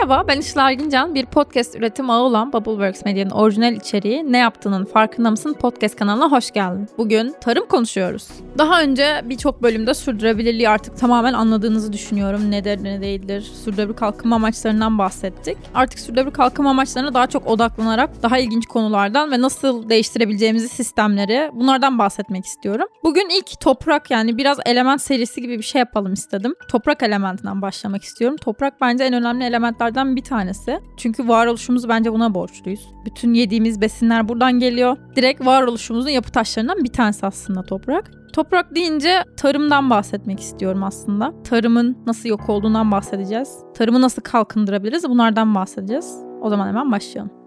Merhaba ben Işıl Ergincan. Bir podcast üretim ağı olan Bubbleworks Medya'nın orijinal içeriği Ne Yaptığının Farkında Mısın podcast kanalına hoş geldin. Bugün tarım konuşuyoruz. Daha önce birçok bölümde sürdürülebilirliği artık tamamen anladığınızı düşünüyorum. Nedir ne değildir. Sürdürülebilir kalkınma amaçlarından bahsettik. Artık sürdürülebilir kalkınma amaçlarına daha çok odaklanarak daha ilginç konulardan ve nasıl değiştirebileceğimizi sistemleri bunlardan bahsetmek istiyorum. Bugün ilk toprak yani biraz element serisi gibi bir şey yapalım istedim. Toprak elementinden başlamak istiyorum. Toprak bence en önemli element elementlerden bir tanesi. Çünkü varoluşumuzu bence buna borçluyuz. Bütün yediğimiz besinler buradan geliyor. Direkt varoluşumuzun yapı taşlarından bir tanesi aslında toprak. Toprak deyince tarımdan bahsetmek istiyorum aslında. Tarımın nasıl yok olduğundan bahsedeceğiz. Tarımı nasıl kalkındırabiliriz bunlardan bahsedeceğiz. O zaman hemen başlayalım.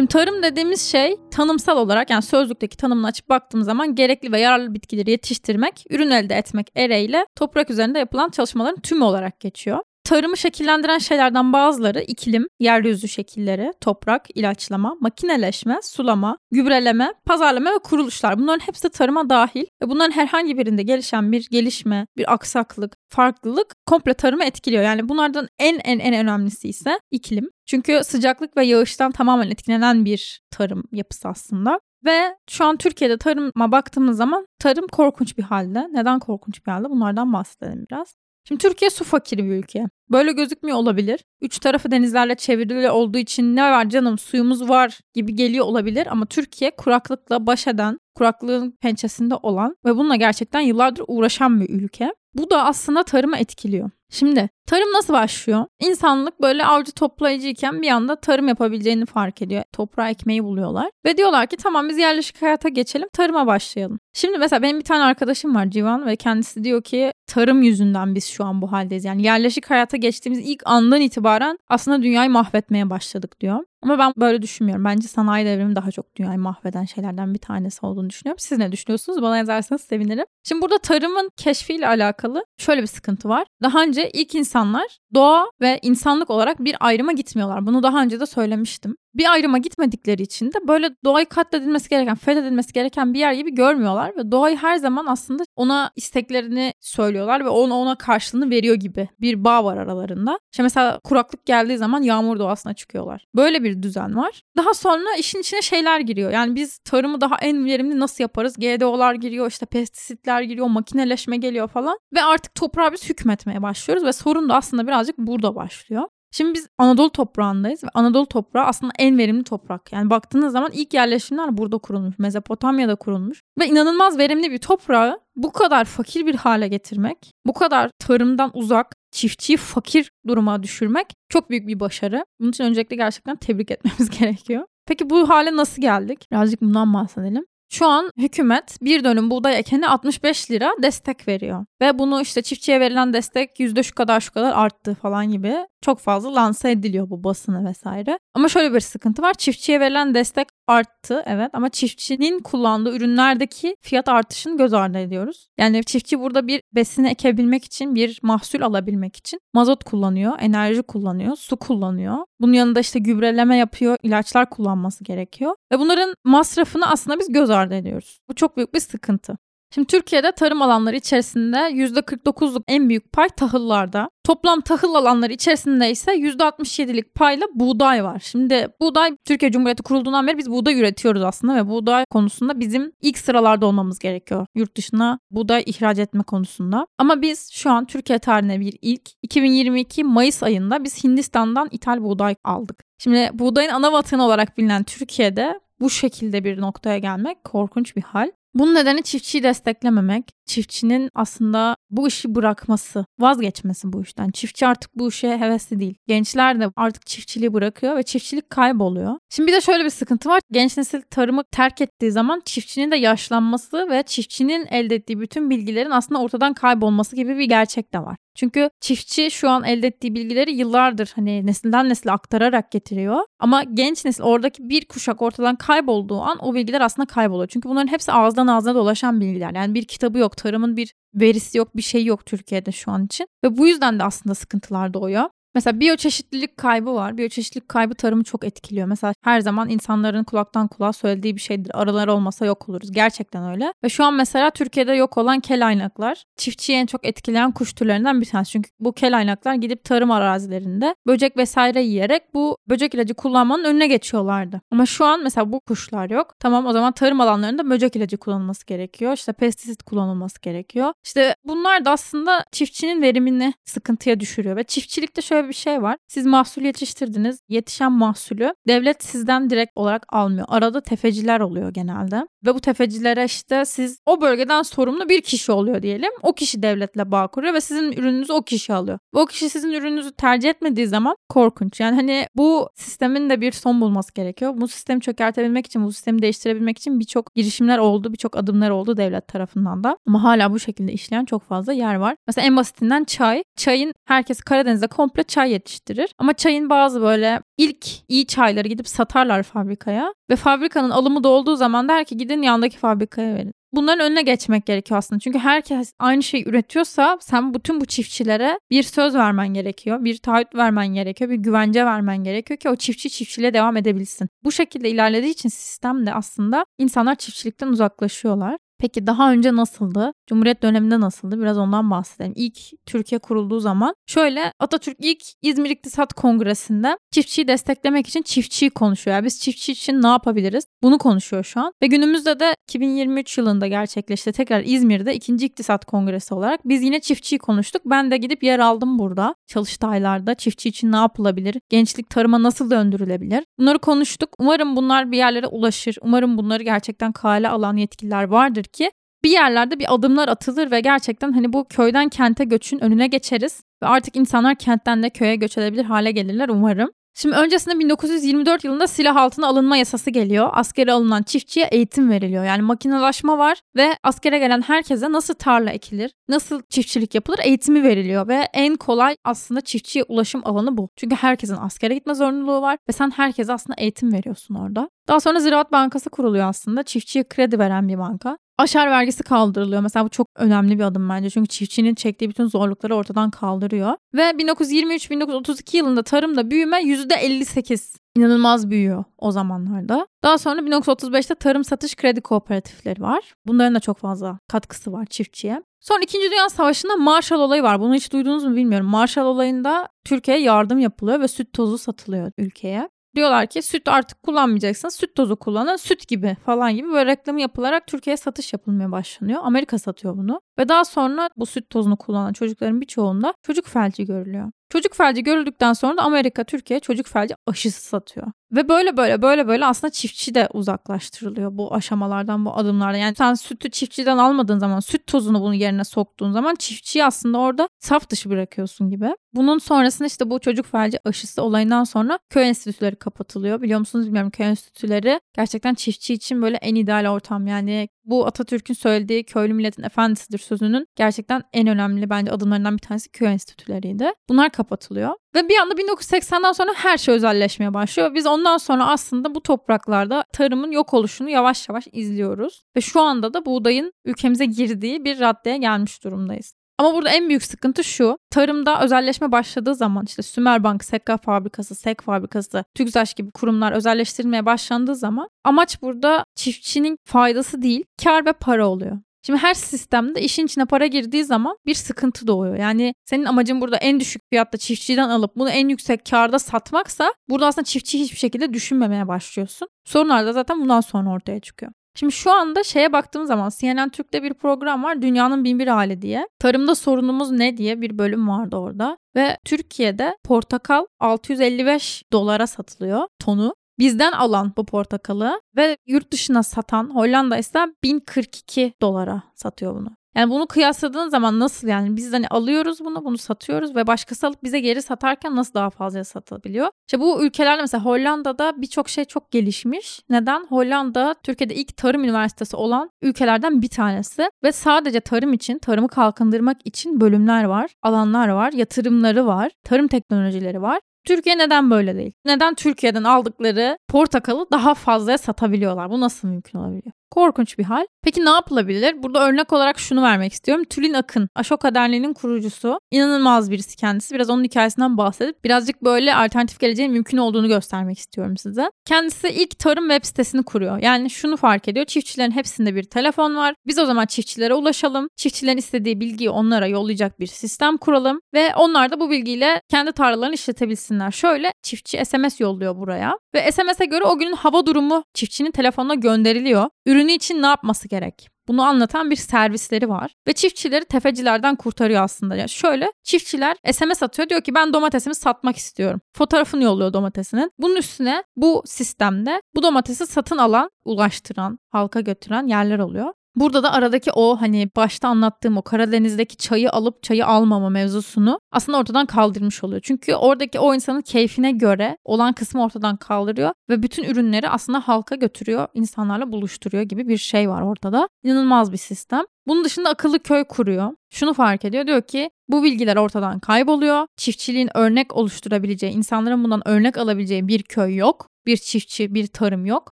Şimdi tarım dediğimiz şey tanımsal olarak yani sözlükteki tanımını açıp baktığım zaman gerekli ve yararlı bitkileri yetiştirmek, ürün elde etmek ereğiyle toprak üzerinde yapılan çalışmaların tümü olarak geçiyor. Tarımı şekillendiren şeylerden bazıları iklim, yeryüzü şekilleri, toprak, ilaçlama, makineleşme, sulama, gübreleme, pazarlama ve kuruluşlar. Bunların hepsi tarıma dahil ve bunların herhangi birinde gelişen bir gelişme, bir aksaklık, farklılık komple tarımı etkiliyor. Yani bunlardan en en en önemlisi ise iklim. Çünkü sıcaklık ve yağıştan tamamen etkilenen bir tarım yapısı aslında. Ve şu an Türkiye'de tarıma baktığımız zaman tarım korkunç bir halde. Neden korkunç bir halde? Bunlardan bahsedelim biraz. Şimdi Türkiye su fakiri bir ülke. Böyle gözükmüyor olabilir. Üç tarafı denizlerle çevrili olduğu için ne var canım suyumuz var gibi geliyor olabilir ama Türkiye kuraklıkla baş eden, kuraklığın pençesinde olan ve bununla gerçekten yıllardır uğraşan bir ülke. Bu da aslında tarımı etkiliyor. Şimdi tarım nasıl başlıyor? İnsanlık böyle avcı toplayıcıyken bir anda tarım yapabileceğini fark ediyor. Toprağa ekmeği buluyorlar. Ve diyorlar ki tamam biz yerleşik hayata geçelim tarıma başlayalım. Şimdi mesela benim bir tane arkadaşım var Civan ve kendisi diyor ki tarım yüzünden biz şu an bu haldeyiz. Yani yerleşik hayata geçtiğimiz ilk andan itibaren aslında dünyayı mahvetmeye başladık diyor. Ama ben böyle düşünmüyorum. Bence sanayi devrimi daha çok dünyayı mahveden şeylerden bir tanesi olduğunu düşünüyorum. Siz ne düşünüyorsunuz? Bana yazarsanız sevinirim. Şimdi burada tarımın keşfiyle alakalı şöyle bir sıkıntı var. Daha önce ilk insanlar doğa ve insanlık olarak bir ayrıma gitmiyorlar. Bunu daha önce de söylemiştim bir ayrıma gitmedikleri için de böyle doğayı katledilmesi gereken, fethedilmesi gereken bir yer gibi görmüyorlar ve doğayı her zaman aslında ona isteklerini söylüyorlar ve ona ona karşılığını veriyor gibi bir bağ var aralarında. İşte mesela kuraklık geldiği zaman yağmur doğasına çıkıyorlar. Böyle bir düzen var. Daha sonra işin içine şeyler giriyor. Yani biz tarımı daha en verimli nasıl yaparız? GDO'lar giriyor, işte pestisitler giriyor, makineleşme geliyor falan ve artık toprağa biz hükmetmeye başlıyoruz ve sorun da aslında birazcık burada başlıyor. Şimdi biz Anadolu toprağındayız ve Anadolu toprağı aslında en verimli toprak. Yani baktığınız zaman ilk yerleşimler burada kurulmuş. Mezopotamya'da kurulmuş. Ve inanılmaz verimli bir toprağı bu kadar fakir bir hale getirmek, bu kadar tarımdan uzak, çiftçiyi fakir duruma düşürmek çok büyük bir başarı. Bunun için öncelikle gerçekten tebrik etmemiz gerekiyor. Peki bu hale nasıl geldik? Birazcık bundan bahsedelim. Şu an hükümet bir dönüm buğday ekene 65 lira destek veriyor. Ve bunu işte çiftçiye verilen destek yüzde şu kadar şu kadar arttı falan gibi çok fazla lanse ediliyor bu basını vesaire. Ama şöyle bir sıkıntı var. Çiftçiye verilen destek arttı evet ama çiftçinin kullandığı ürünlerdeki fiyat artışını göz ardı ediyoruz. Yani çiftçi burada bir besini ekebilmek için bir mahsul alabilmek için mazot kullanıyor, enerji kullanıyor, su kullanıyor. Bunun yanında işte gübreleme yapıyor, ilaçlar kullanması gerekiyor. Ve bunların masrafını aslında biz göz ardı ediyoruz. Bu çok büyük bir sıkıntı. Şimdi Türkiye'de tarım alanları içerisinde %49'luk en büyük pay tahıllarda. Toplam tahıl alanları içerisinde ise %67'lik payla buğday var. Şimdi buğday Türkiye Cumhuriyeti kurulduğundan beri biz buğday üretiyoruz aslında ve buğday konusunda bizim ilk sıralarda olmamız gerekiyor. Yurt dışına buğday ihraç etme konusunda. Ama biz şu an Türkiye tarihine bir ilk 2022 Mayıs ayında biz Hindistan'dan ithal buğday aldık. Şimdi buğdayın ana vatanı olarak bilinen Türkiye'de bu şekilde bir noktaya gelmek korkunç bir hal. Bunun nedeni çiftçiyi desteklememek, çiftçinin aslında bu işi bırakması, vazgeçmesi bu işten. Çiftçi artık bu işe hevesli değil. Gençler de artık çiftçiliği bırakıyor ve çiftçilik kayboluyor. Şimdi bir de şöyle bir sıkıntı var. Genç nesil tarımı terk ettiği zaman çiftçinin de yaşlanması ve çiftçinin elde ettiği bütün bilgilerin aslında ortadan kaybolması gibi bir gerçek de var. Çünkü çiftçi şu an elde ettiği bilgileri yıllardır hani nesilden nesile aktararak getiriyor. Ama genç nesil oradaki bir kuşak ortadan kaybolduğu an o bilgiler aslında kayboluyor. Çünkü bunların hepsi ağızdan ağzına dolaşan bilgiler. Yani bir kitabı yok, tarımın bir verisi yok, bir şey yok Türkiye'de şu an için. Ve bu yüzden de aslında sıkıntılar doğuyor. Mesela biyoçeşitlilik kaybı var. Biyoçeşitlilik kaybı tarımı çok etkiliyor. Mesela her zaman insanların kulaktan kulağa söylediği bir şeydir. Arılar olmasa yok oluruz. Gerçekten öyle. Ve şu an mesela Türkiye'de yok olan kel aynaklar çiftçiyi en çok etkileyen kuş türlerinden bir tanesi. Çünkü bu kel aynaklar gidip tarım arazilerinde böcek vesaire yiyerek bu böcek ilacı kullanmanın önüne geçiyorlardı. Ama şu an mesela bu kuşlar yok. Tamam o zaman tarım alanlarında böcek ilacı kullanılması gerekiyor. İşte pestisit kullanılması gerekiyor. İşte bunlar da aslında çiftçinin verimini sıkıntıya düşürüyor ve çiftçilikte şöyle bir şey var. Siz mahsul yetiştirdiniz. Yetişen mahsulü devlet sizden direkt olarak almıyor. Arada tefeciler oluyor genelde. Ve bu tefecilere işte siz o bölgeden sorumlu bir kişi oluyor diyelim. O kişi devletle bağ kuruyor ve sizin ürününüzü o kişi alıyor. Ve o kişi sizin ürününüzü tercih etmediği zaman korkunç. Yani hani bu sistemin de bir son bulması gerekiyor. Bu sistemi çökertebilmek için, bu sistemi değiştirebilmek için birçok girişimler oldu, birçok adımlar oldu devlet tarafından da. Ama hala bu şekilde işleyen çok fazla yer var. Mesela en basitinden çay. Çayın herkes Karadeniz'de komple çay yetiştirir. Ama çayın bazı böyle ilk iyi çayları gidip satarlar fabrikaya. Ve fabrikanın alımı dolduğu zaman der ki gidin yandaki fabrikaya verin bunların önüne geçmek gerekiyor aslında. Çünkü herkes aynı şeyi üretiyorsa sen bütün bu çiftçilere bir söz vermen gerekiyor. Bir taahhüt vermen gerekiyor. Bir güvence vermen gerekiyor ki o çiftçi çiftçiliğe devam edebilsin. Bu şekilde ilerlediği için sistem de aslında insanlar çiftçilikten uzaklaşıyorlar. Peki daha önce nasıldı? Cumhuriyet döneminde nasıldı? Biraz ondan bahsedelim. İlk Türkiye kurulduğu zaman şöyle Atatürk ilk İzmir İktisat Kongresi'nde çiftçiyi desteklemek için çiftçiyi konuşuyor. Yani biz çiftçi için ne yapabiliriz? Bunu konuşuyor şu an. Ve günümüzde de 2023 yılında gerçekleşti. Tekrar İzmir'de ikinci İktisat Kongresi olarak biz yine çiftçiyi konuştuk. Ben de gidip yer aldım burada. Çalıştaylarda çiftçi için ne yapılabilir? Gençlik tarıma nasıl döndürülebilir? Bunları konuştuk. Umarım bunlar bir yerlere ulaşır. Umarım bunları gerçekten kale alan yetkililer vardır ki bir yerlerde bir adımlar atılır ve gerçekten hani bu köyden kente göçün önüne geçeriz ve artık insanlar kentten de köye göç edebilir hale gelirler umarım. Şimdi öncesinde 1924 yılında silah altına alınma yasası geliyor. Askere alınan çiftçiye eğitim veriliyor. Yani makinalaşma var ve askere gelen herkese nasıl tarla ekilir, nasıl çiftçilik yapılır eğitimi veriliyor. Ve en kolay aslında çiftçiye ulaşım alanı bu. Çünkü herkesin askere gitme zorunluluğu var ve sen herkese aslında eğitim veriyorsun orada. Daha sonra Ziraat Bankası kuruluyor aslında. Çiftçiye kredi veren bir banka. Aşar vergisi kaldırılıyor. Mesela bu çok önemli bir adım bence. Çünkü çiftçinin çektiği bütün zorlukları ortadan kaldırıyor. Ve 1923-1932 yılında tarımda büyüme %58 inanılmaz büyüyor o zamanlarda. Daha sonra 1935'te tarım satış kredi kooperatifleri var. Bunların da çok fazla katkısı var çiftçiye. Sonra 2. Dünya Savaşı'nda Marshall olayı var. Bunu hiç duydunuz mu bilmiyorum. Marshall olayında Türkiye'ye yardım yapılıyor ve süt tozu satılıyor ülkeye. Diyorlar ki süt artık kullanmayacaksınız. Süt tozu kullanın. Süt gibi falan gibi böyle reklamı yapılarak Türkiye'ye satış yapılmaya başlanıyor. Amerika satıyor bunu. Ve daha sonra bu süt tozunu kullanan çocukların birçoğunda çocuk felci görülüyor. Çocuk felci görüldükten sonra da Amerika Türkiye çocuk felci aşısı satıyor. Ve böyle böyle böyle böyle aslında çiftçi de uzaklaştırılıyor bu aşamalardan bu adımlardan. Yani sen sütü çiftçiden almadığın zaman süt tozunu bunun yerine soktuğun zaman çiftçiyi aslında orada saf dışı bırakıyorsun gibi. Bunun sonrasında işte bu çocuk felci aşısı olayından sonra köy enstitüleri kapatılıyor. Biliyor musunuz bilmiyorum köy enstitüleri gerçekten çiftçi için böyle en ideal ortam. Yani bu Atatürk'ün söylediği köylü milletin efendisidir sözünün gerçekten en önemli bence adımlarından bir tanesi köy enstitüleriydi. Bunlar kapatılıyor. Ve bir anda 1980'den sonra her şey özelleşmeye başlıyor. Biz ondan sonra aslında bu topraklarda tarımın yok oluşunu yavaş yavaş izliyoruz. Ve şu anda da buğdayın ülkemize girdiği bir raddeye gelmiş durumdayız. Ama burada en büyük sıkıntı şu. Tarımda özelleşme başladığı zaman işte Sümerbank, Sekka fabrikası, Sek fabrikası, TÜGZAŞ gibi kurumlar özelleştirilmeye başlandığı zaman amaç burada çiftçinin faydası değil, kar ve para oluyor. Şimdi her sistemde işin içine para girdiği zaman bir sıkıntı doğuyor. Yani senin amacın burada en düşük fiyatta çiftçiden alıp bunu en yüksek karda satmaksa burada aslında çiftçi hiçbir şekilde düşünmemeye başlıyorsun. Sorunlar da zaten bundan sonra ortaya çıkıyor. Şimdi şu anda şeye baktığım zaman CNN Türk'te bir program var Dünyanın Binbir Hali diye. Tarımda sorunumuz ne diye bir bölüm vardı orada. Ve Türkiye'de portakal 655 dolara satılıyor tonu. Bizden alan bu portakalı ve yurt dışına satan Hollanda ise 1042 dolara satıyor bunu. Yani bunu kıyasladığın zaman nasıl yani biz hani alıyoruz bunu bunu satıyoruz ve başkası alıp bize geri satarken nasıl daha fazla satabiliyor? İşte bu ülkelerde mesela Hollanda'da birçok şey çok gelişmiş. Neden? Hollanda Türkiye'de ilk tarım üniversitesi olan ülkelerden bir tanesi ve sadece tarım için, tarımı kalkındırmak için bölümler var, alanlar var, yatırımları var, tarım teknolojileri var. Türkiye neden böyle değil? Neden Türkiye'den aldıkları portakalı daha fazlaya satabiliyorlar? Bu nasıl mümkün olabiliyor? Korkunç bir hal. Peki ne yapılabilir? Burada örnek olarak şunu vermek istiyorum. Tülin Akın, Ashoka Derneği'nin kurucusu. İnanılmaz birisi kendisi. Biraz onun hikayesinden bahsedip birazcık böyle alternatif geleceğin mümkün olduğunu göstermek istiyorum size. Kendisi ilk tarım web sitesini kuruyor. Yani şunu fark ediyor. Çiftçilerin hepsinde bir telefon var. Biz o zaman çiftçilere ulaşalım. Çiftçilerin istediği bilgiyi onlara yollayacak bir sistem kuralım ve onlar da bu bilgiyle kendi tarlalarını işletebilsinler. Şöyle çiftçi SMS yolluyor buraya ve SMS'e göre o günün hava durumu çiftçinin telefonuna gönderiliyor. Ürünü için ne yapması gerek? Bunu anlatan bir servisleri var ve çiftçileri tefecilerden kurtarıyor aslında. Yani şöyle çiftçiler SMS atıyor diyor ki ben domatesimi satmak istiyorum. Fotoğrafını yolluyor domatesinin. Bunun üstüne bu sistemde bu domatesi satın alan, ulaştıran, halka götüren yerler oluyor. Burada da aradaki o hani başta anlattığım o Karadeniz'deki çayı alıp çayı almama mevzusunu aslında ortadan kaldırmış oluyor. Çünkü oradaki o insanın keyfine göre olan kısmı ortadan kaldırıyor ve bütün ürünleri aslında halka götürüyor, insanlarla buluşturuyor gibi bir şey var ortada. İnanılmaz bir sistem. Bunun dışında akıllı köy kuruyor. Şunu fark ediyor diyor ki bu bilgiler ortadan kayboluyor. Çiftçiliğin örnek oluşturabileceği, insanların bundan örnek alabileceği bir köy yok bir çiftçi, bir tarım yok.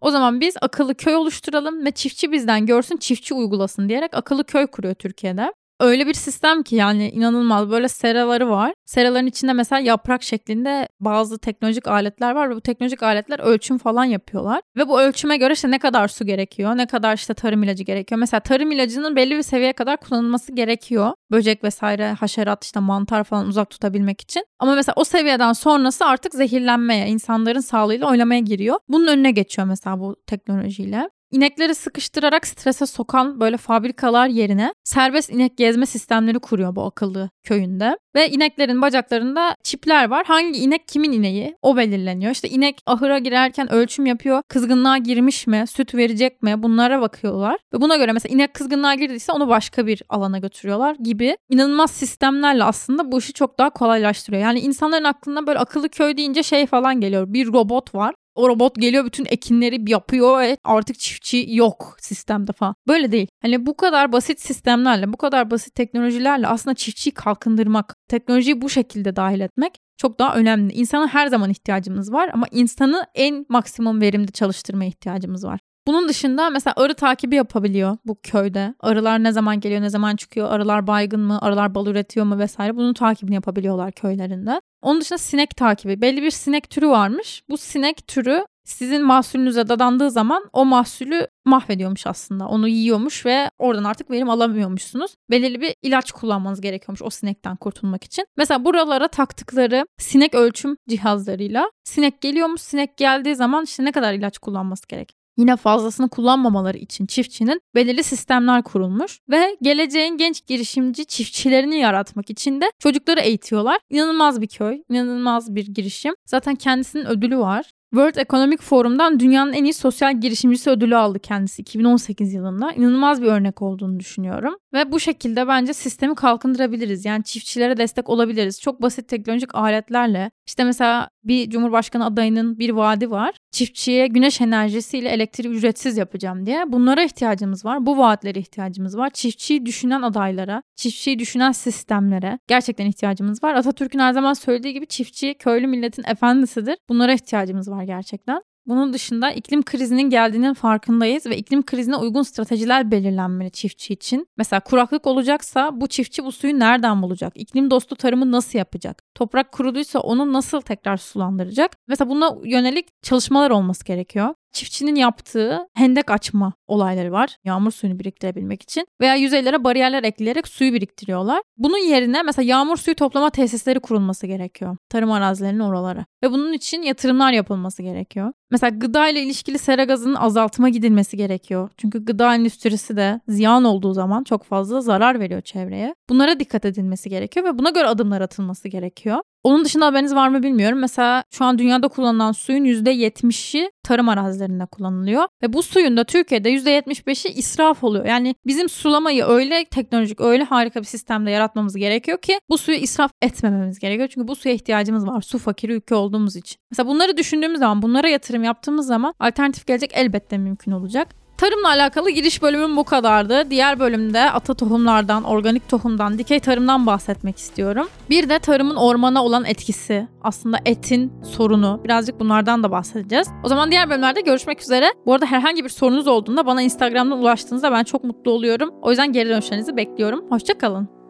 O zaman biz akıllı köy oluşturalım ve çiftçi bizden görsün, çiftçi uygulasın diyerek akıllı köy kuruyor Türkiye'de öyle bir sistem ki yani inanılmaz böyle seraları var. Seraların içinde mesela yaprak şeklinde bazı teknolojik aletler var ve bu teknolojik aletler ölçüm falan yapıyorlar. Ve bu ölçüme göre işte ne kadar su gerekiyor, ne kadar işte tarım ilacı gerekiyor. Mesela tarım ilacının belli bir seviyeye kadar kullanılması gerekiyor. Böcek vesaire, haşerat işte mantar falan uzak tutabilmek için. Ama mesela o seviyeden sonrası artık zehirlenmeye, insanların sağlığıyla oynamaya giriyor. Bunun önüne geçiyor mesela bu teknolojiyle. İnekleri sıkıştırarak strese sokan böyle fabrikalar yerine serbest inek gezme sistemleri kuruyor bu akıllı köyünde. Ve ineklerin bacaklarında çipler var. Hangi inek kimin ineği o belirleniyor. İşte inek ahıra girerken ölçüm yapıyor. Kızgınlığa girmiş mi? Süt verecek mi? Bunlara bakıyorlar. Ve buna göre mesela inek kızgınlığa girdiyse onu başka bir alana götürüyorlar gibi inanılmaz sistemlerle aslında bu işi çok daha kolaylaştırıyor. Yani insanların aklına böyle akıllı köy deyince şey falan geliyor. Bir robot var o robot geliyor bütün ekinleri yapıyor ve artık çiftçi yok sistemde falan. Böyle değil. Hani bu kadar basit sistemlerle, bu kadar basit teknolojilerle aslında çiftçiyi kalkındırmak, teknolojiyi bu şekilde dahil etmek çok daha önemli. İnsana her zaman ihtiyacımız var ama insanı en maksimum verimde çalıştırmaya ihtiyacımız var. Bunun dışında mesela arı takibi yapabiliyor bu köyde. Arılar ne zaman geliyor, ne zaman çıkıyor, arılar baygın mı, arılar bal üretiyor mu vesaire. Bunun takibini yapabiliyorlar köylerinde. Onun dışında sinek takibi. Belli bir sinek türü varmış. Bu sinek türü sizin mahsulünüze dadandığı zaman o mahsulü mahvediyormuş aslında. Onu yiyormuş ve oradan artık verim alamıyormuşsunuz. Belirli bir ilaç kullanmanız gerekiyormuş o sinekten kurtulmak için. Mesela buralara taktıkları sinek ölçüm cihazlarıyla sinek geliyormuş. Sinek geldiği zaman işte ne kadar ilaç kullanması gerek yine fazlasını kullanmamaları için çiftçinin belirli sistemler kurulmuş ve geleceğin genç girişimci çiftçilerini yaratmak için de çocukları eğitiyorlar. İnanılmaz bir köy, inanılmaz bir girişim. Zaten kendisinin ödülü var. World Economic Forum'dan dünyanın en iyi sosyal girişimcisi ödülü aldı kendisi 2018 yılında. İnanılmaz bir örnek olduğunu düşünüyorum. Ve bu şekilde bence sistemi kalkındırabiliriz. Yani çiftçilere destek olabiliriz. Çok basit teknolojik aletlerle. İşte mesela bir cumhurbaşkanı adayının bir vaadi var. Çiftçiye güneş enerjisiyle elektriği ücretsiz yapacağım diye. Bunlara ihtiyacımız var. Bu vaatlere ihtiyacımız var. Çiftçiyi düşünen adaylara, çiftçiyi düşünen sistemlere gerçekten ihtiyacımız var. Atatürk'ün her zaman söylediği gibi çiftçi köylü milletin efendisidir. Bunlara ihtiyacımız var gerçekten. Bunun dışında iklim krizinin geldiğinin farkındayız ve iklim krizine uygun stratejiler belirlenmeli çiftçi için. Mesela kuraklık olacaksa bu çiftçi bu suyu nereden bulacak? İklim dostu tarımı nasıl yapacak? Toprak kuruduysa onu nasıl tekrar sulandıracak? Mesela buna yönelik çalışmalar olması gerekiyor çiftçinin yaptığı hendek açma olayları var. Yağmur suyunu biriktirebilmek için. Veya yüzeylere bariyerler ekleyerek suyu biriktiriyorlar. Bunun yerine mesela yağmur suyu toplama tesisleri kurulması gerekiyor. Tarım arazilerinin oralara. Ve bunun için yatırımlar yapılması gerekiyor. Mesela gıda ile ilişkili sera gazının azaltıma gidilmesi gerekiyor. Çünkü gıda endüstrisi de ziyan olduğu zaman çok fazla zarar veriyor çevreye. Bunlara dikkat edilmesi gerekiyor ve buna göre adımlar atılması gerekiyor. Onun dışında haberiniz var mı bilmiyorum. Mesela şu an dünyada kullanılan suyun %70'i tarım arazilerinde kullanılıyor. Ve bu suyun da Türkiye'de %75'i israf oluyor. Yani bizim sulamayı öyle teknolojik, öyle harika bir sistemde yaratmamız gerekiyor ki bu suyu israf etmememiz gerekiyor. Çünkü bu suya ihtiyacımız var. Su fakiri ülke olduğumuz için. Mesela bunları düşündüğümüz zaman, bunlara yatırım yaptığımız zaman alternatif gelecek elbette mümkün olacak Tarımla alakalı giriş bölümüm bu kadardı. Diğer bölümde ata tohumlardan, organik tohumdan, dikey tarımdan bahsetmek istiyorum. Bir de tarımın ormana olan etkisi, aslında etin sorunu. Birazcık bunlardan da bahsedeceğiz. O zaman diğer bölümlerde görüşmek üzere. Bu arada herhangi bir sorunuz olduğunda bana Instagram'dan ulaştığınızda ben çok mutlu oluyorum. O yüzden geri dönüşlerinizi bekliyorum. Hoşçakalın.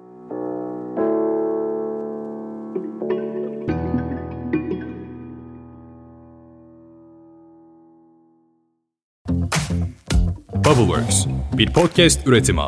Podworks bir podcast üretimi.